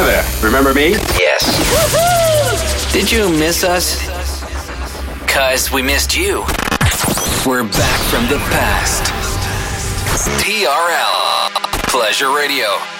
Hi there. Remember me? Yes. Did you miss us? Cause we missed you. We're back from the past. TRL Pleasure Radio.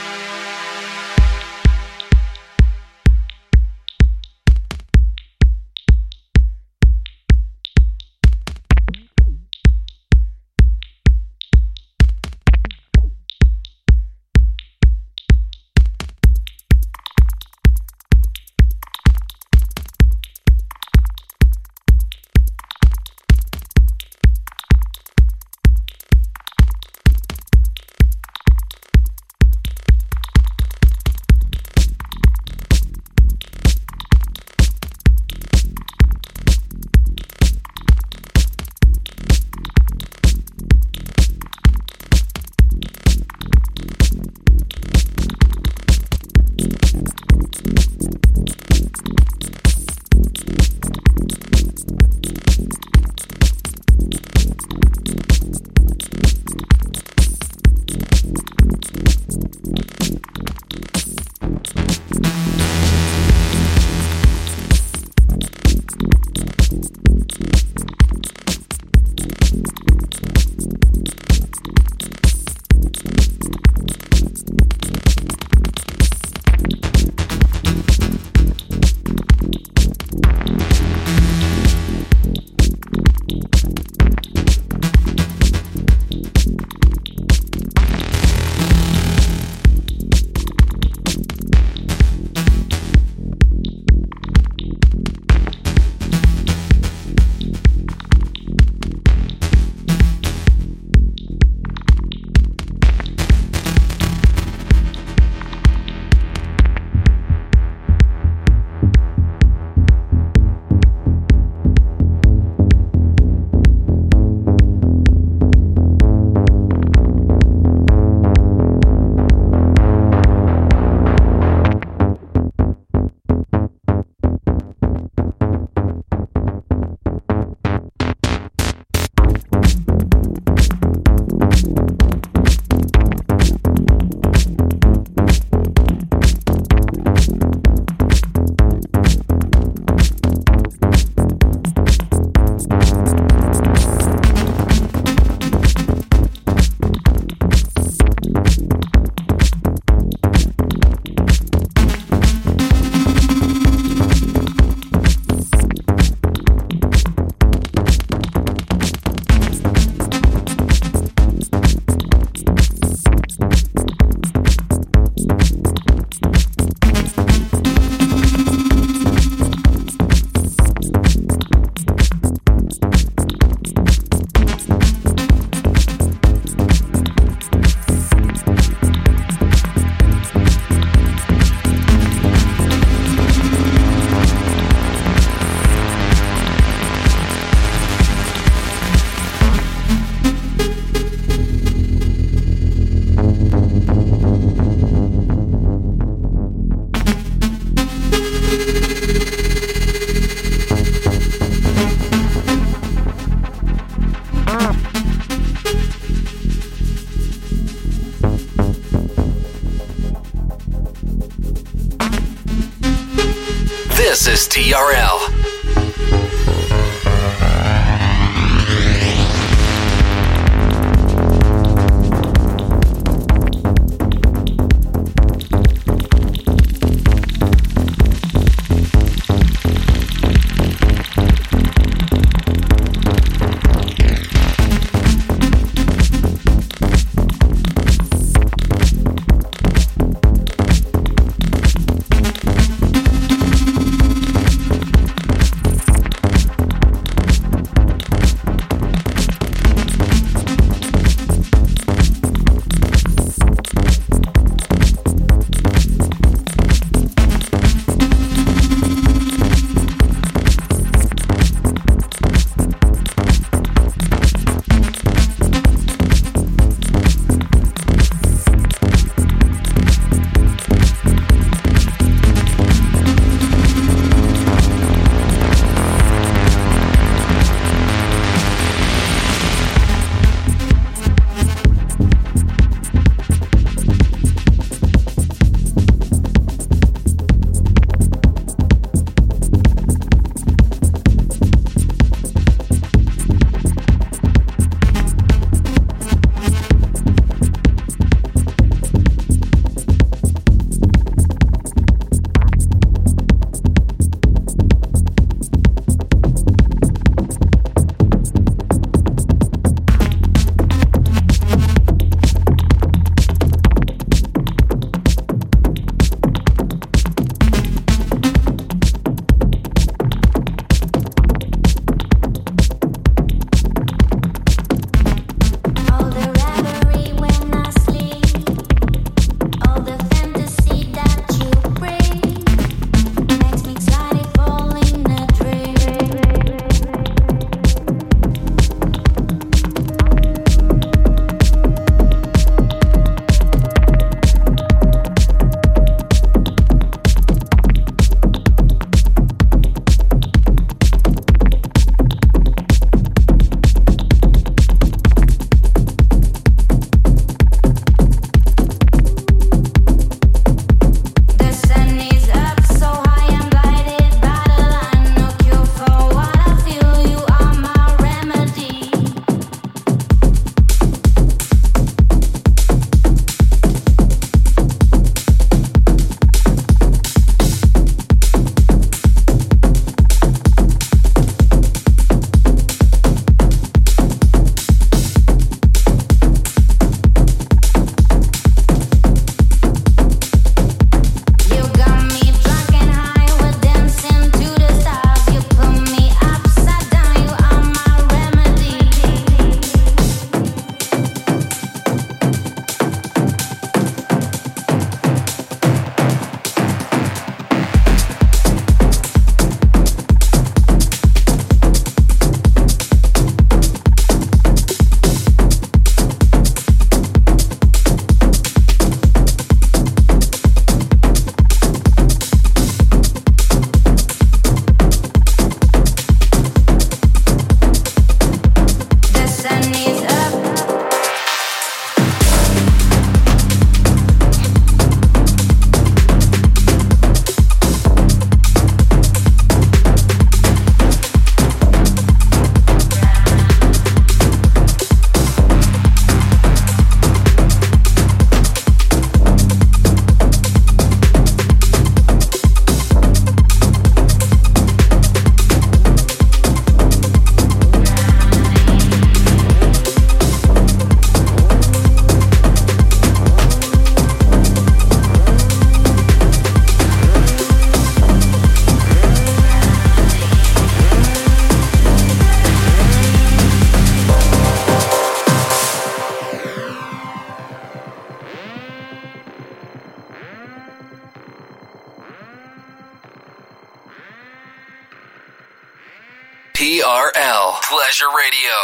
Pleasure Radio.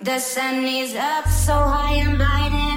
The sun is up so high blinded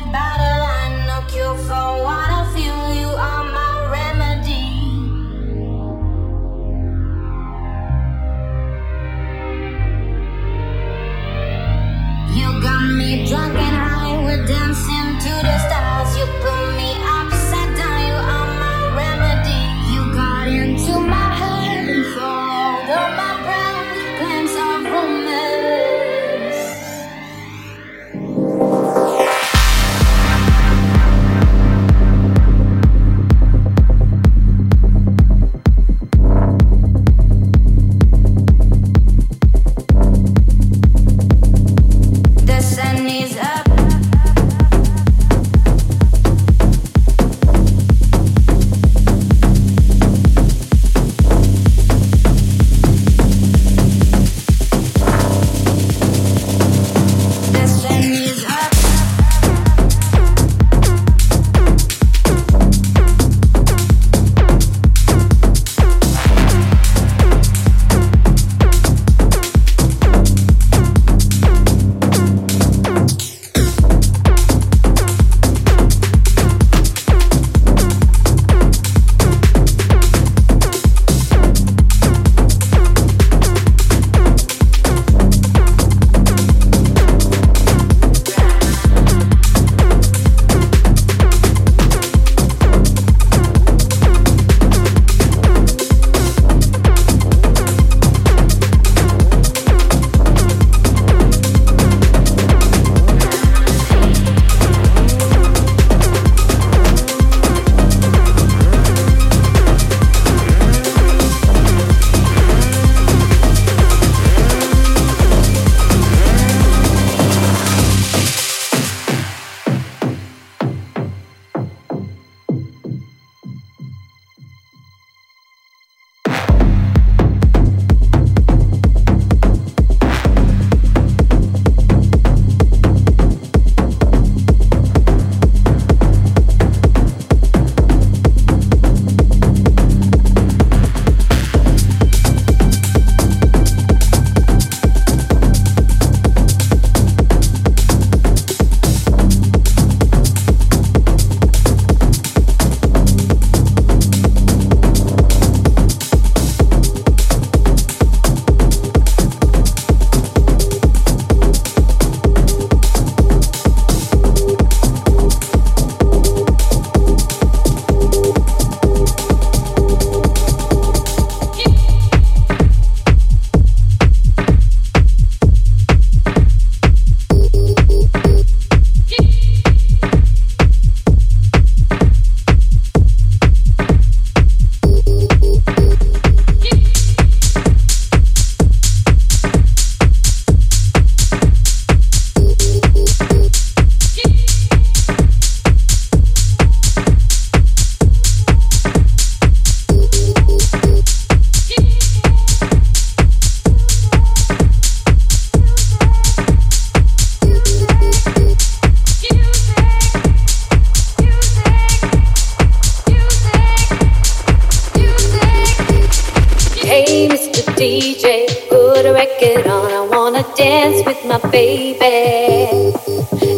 DJ, put a record on. I wanna dance with my baby.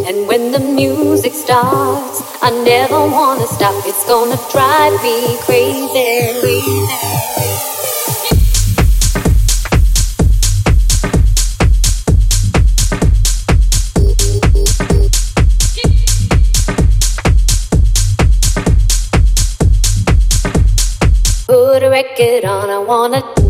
And when the music starts, I never wanna stop. It's gonna drive me crazy. A record on. I wanna.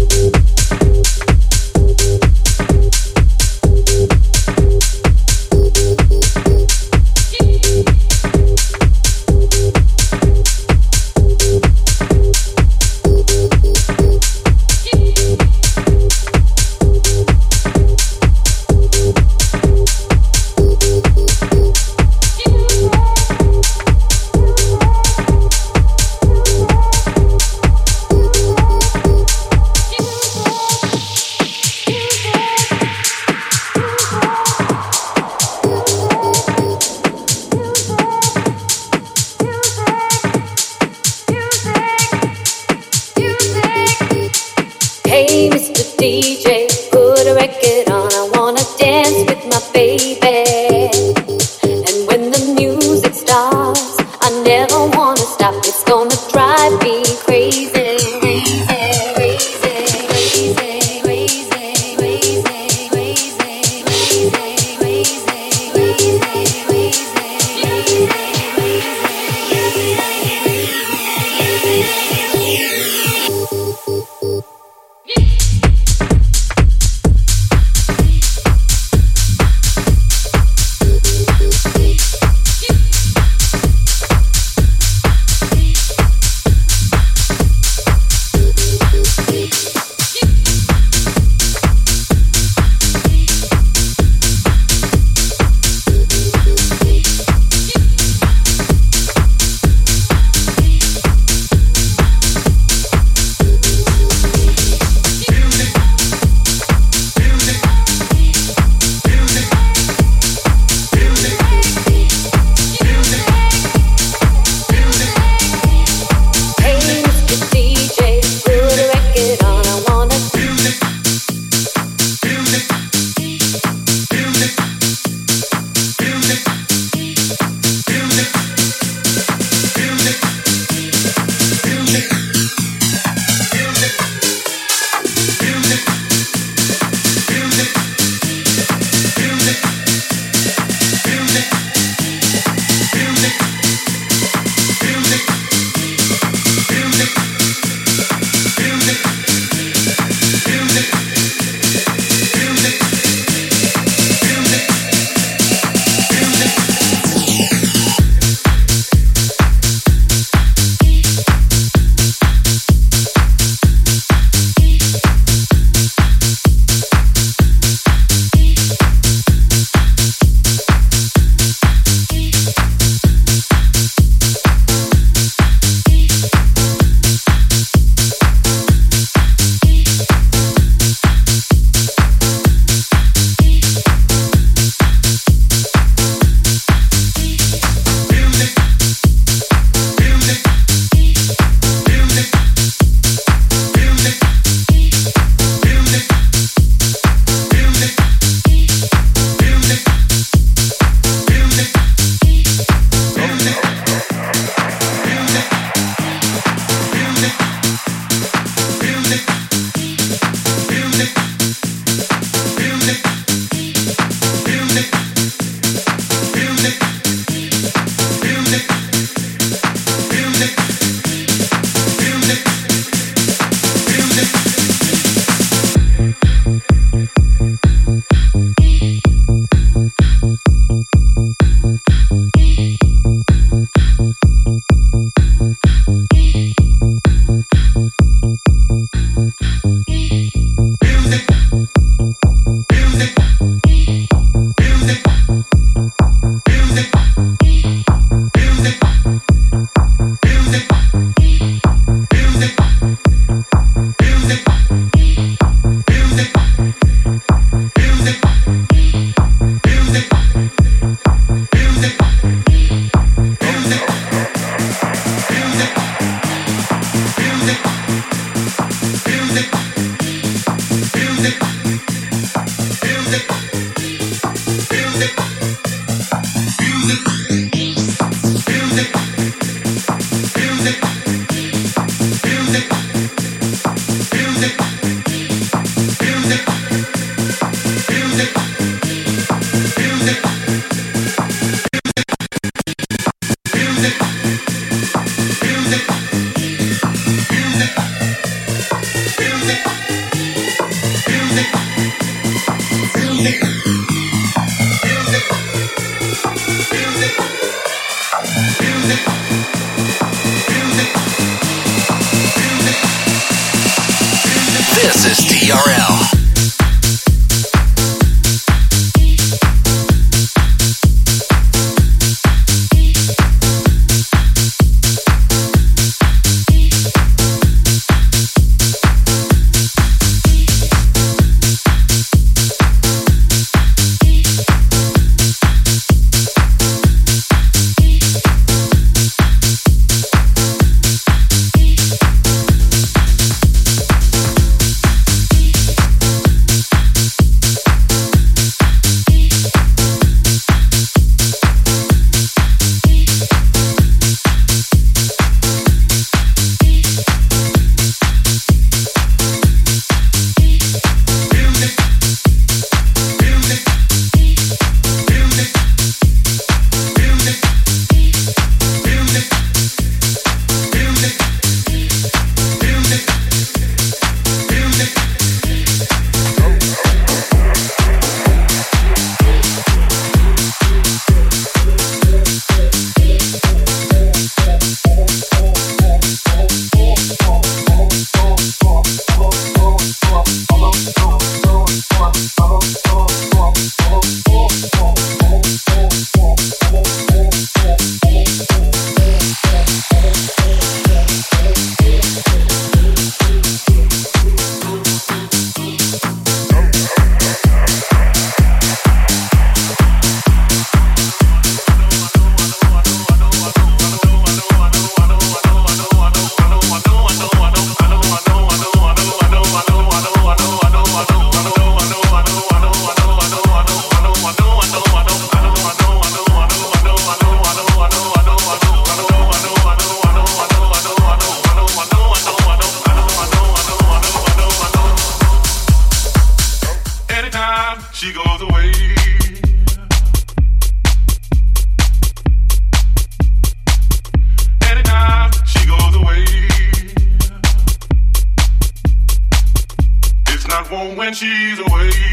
when she's away.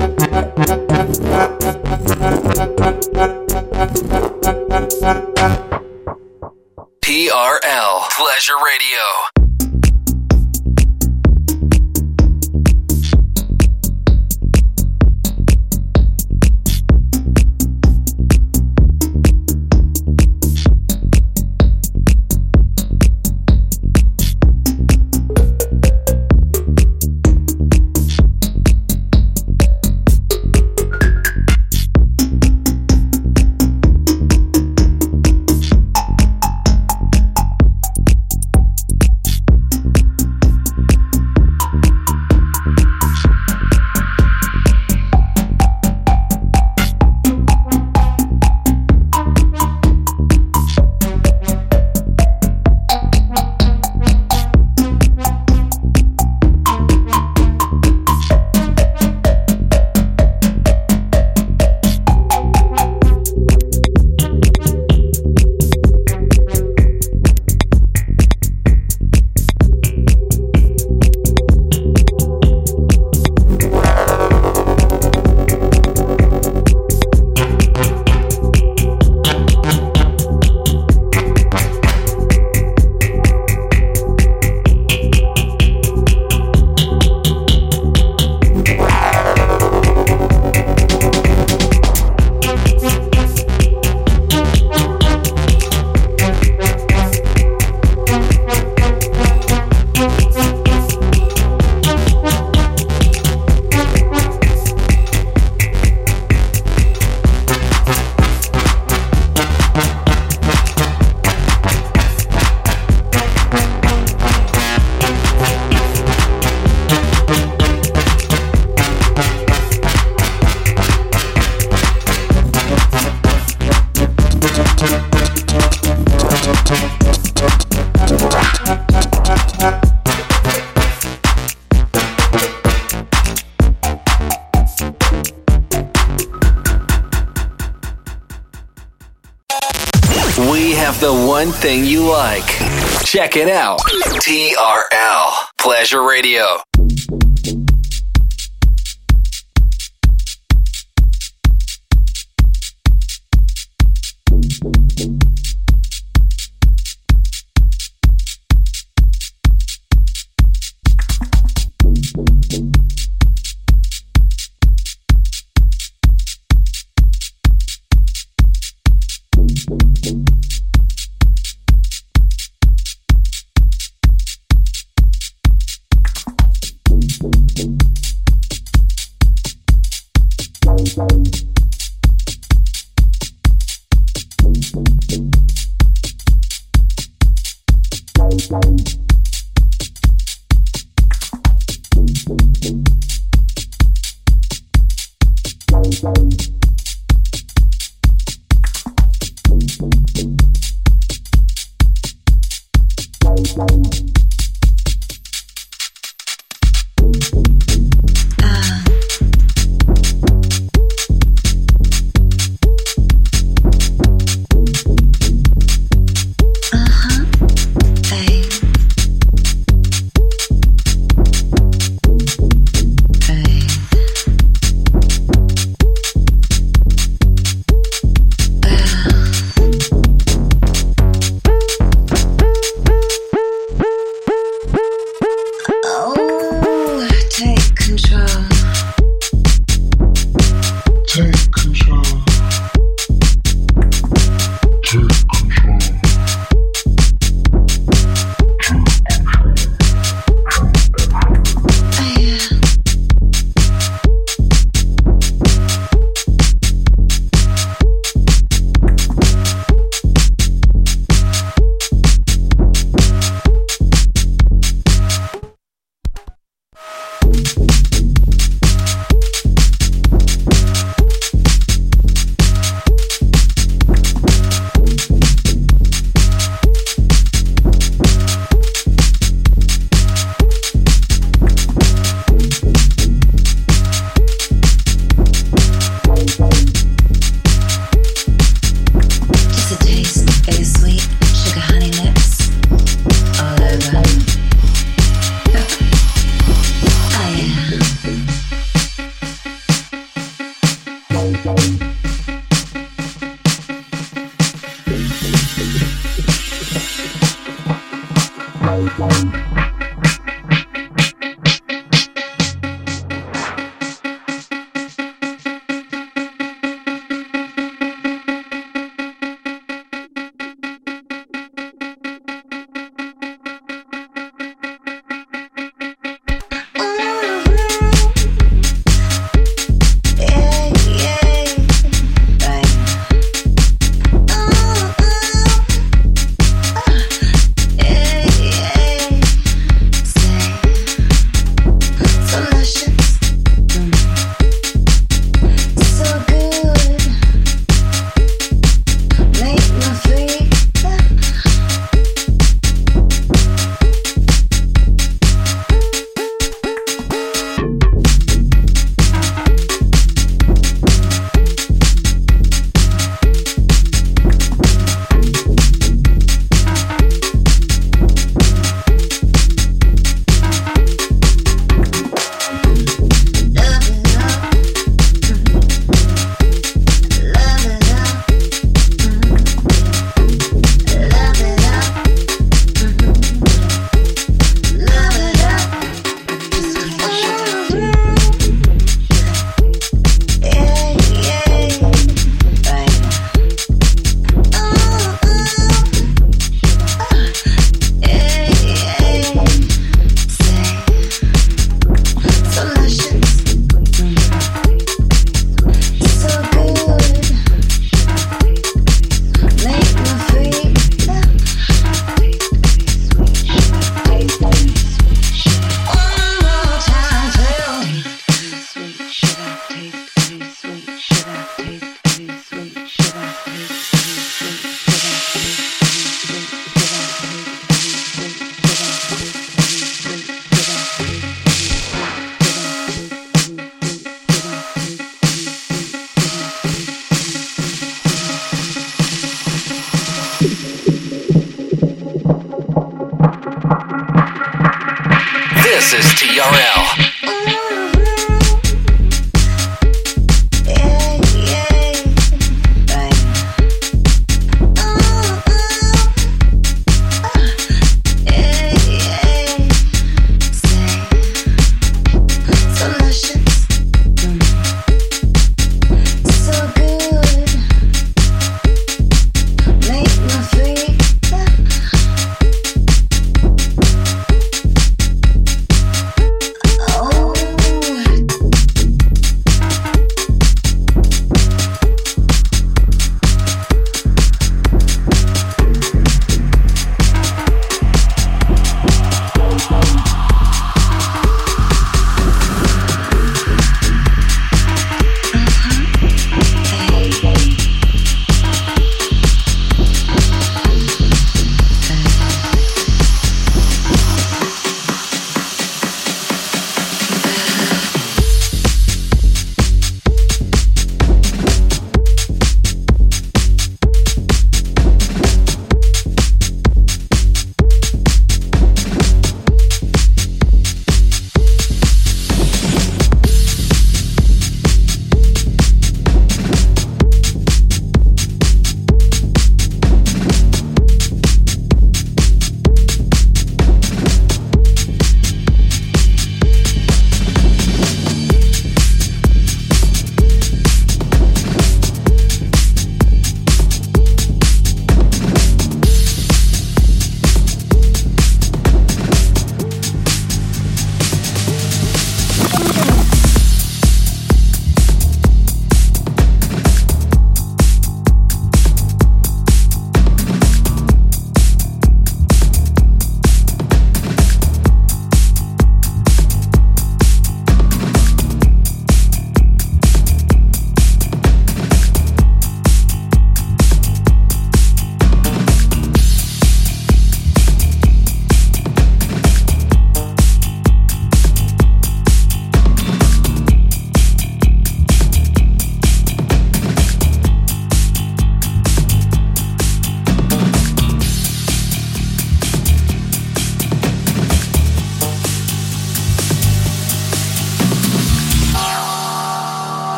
Thing Check it out. TRL Pleasure Radio.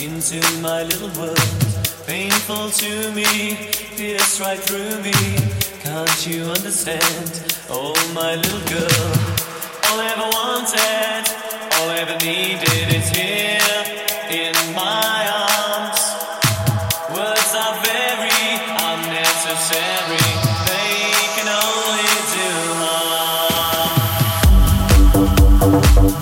into my little world. Painful to me, pierced right through me. Can't you understand? Oh, my little girl. All I ever wanted, all I ever needed is here in my arms. Words are very unnecessary. They can only do harm.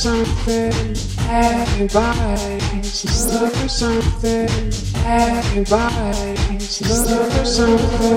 something, everybody. She's look for something, everybody. She's look for something.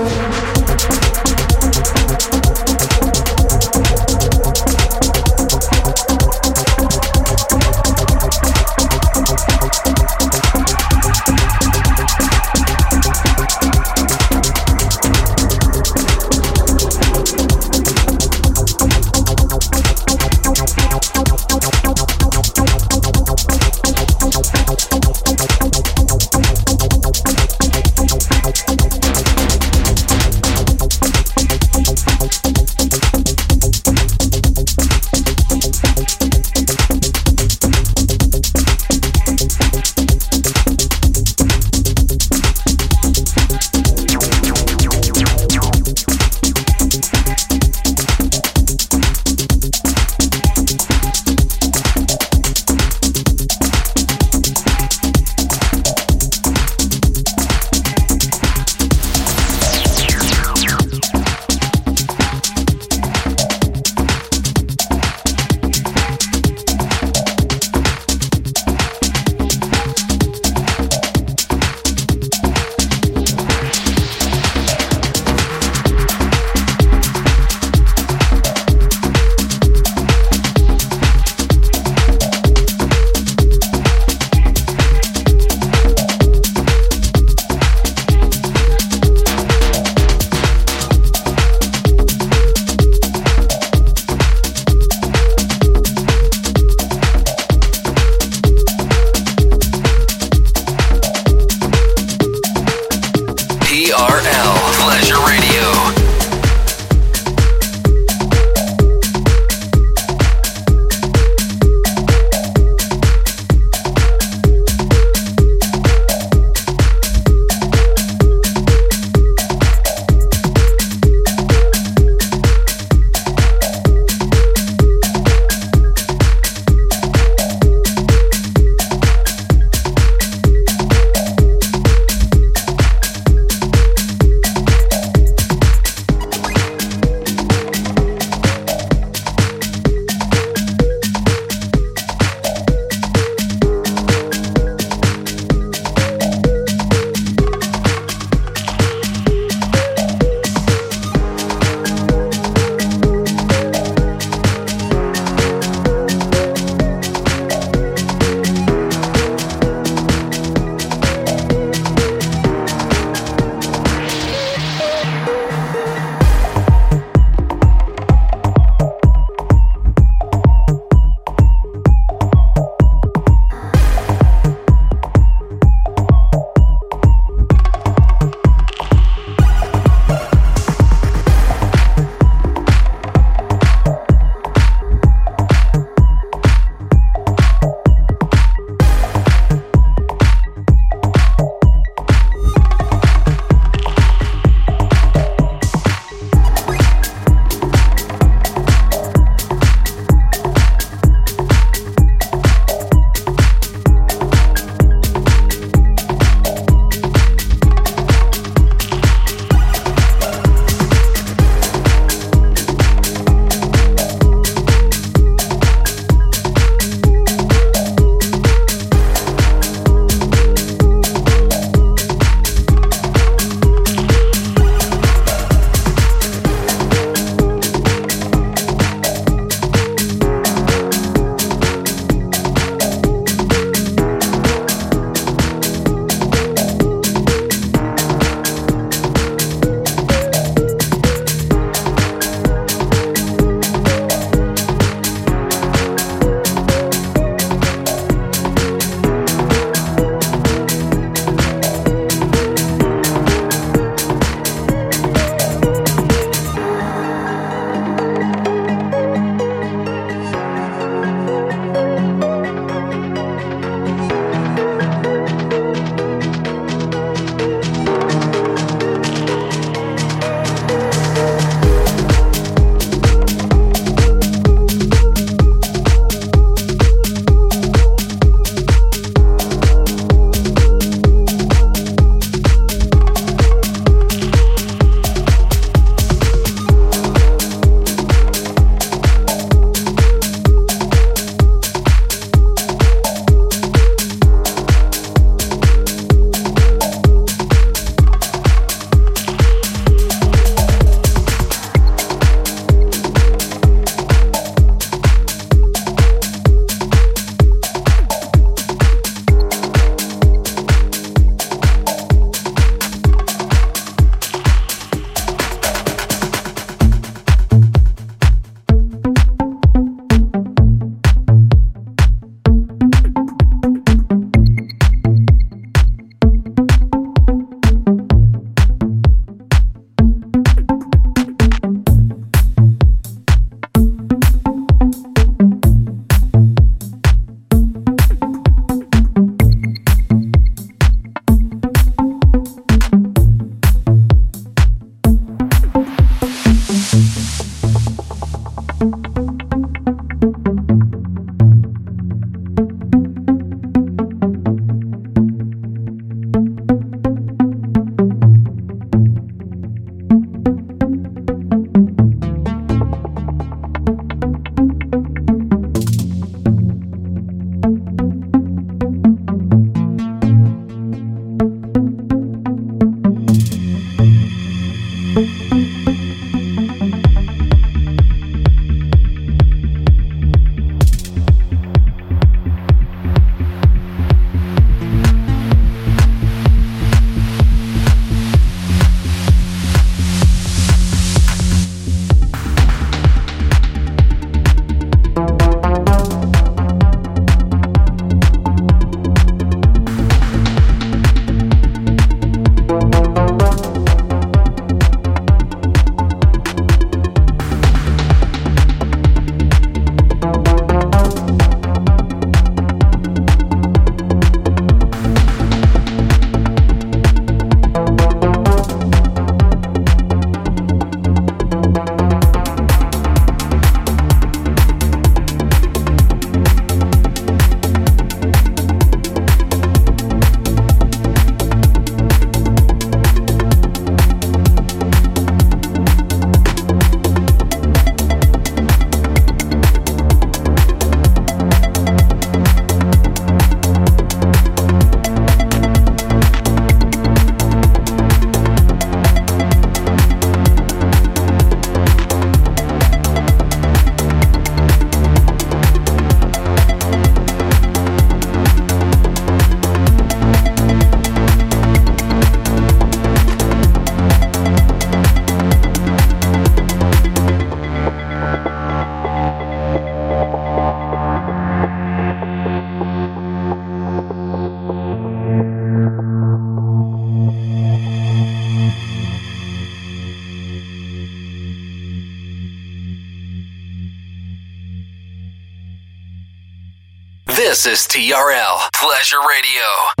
Is TRL Pleasure Radio.